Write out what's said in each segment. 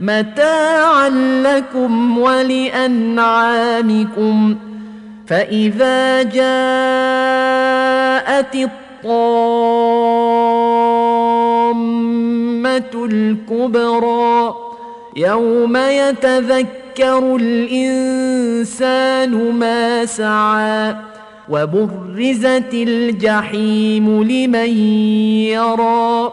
متاعا لكم ولأنعامكم. فإذا جاءت الطامة الكبرى يوم يتذكر الإنسان ما سعى وبرزت الجحيم لمن يرى.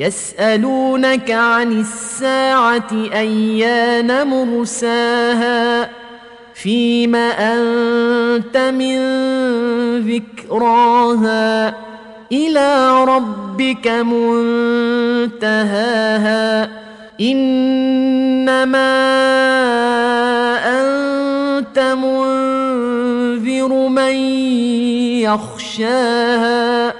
يسألونك عن الساعة أيان مرساها فيم أنت من ذكراها إلى ربك منتهاها إنما أنت منذر من يخشاها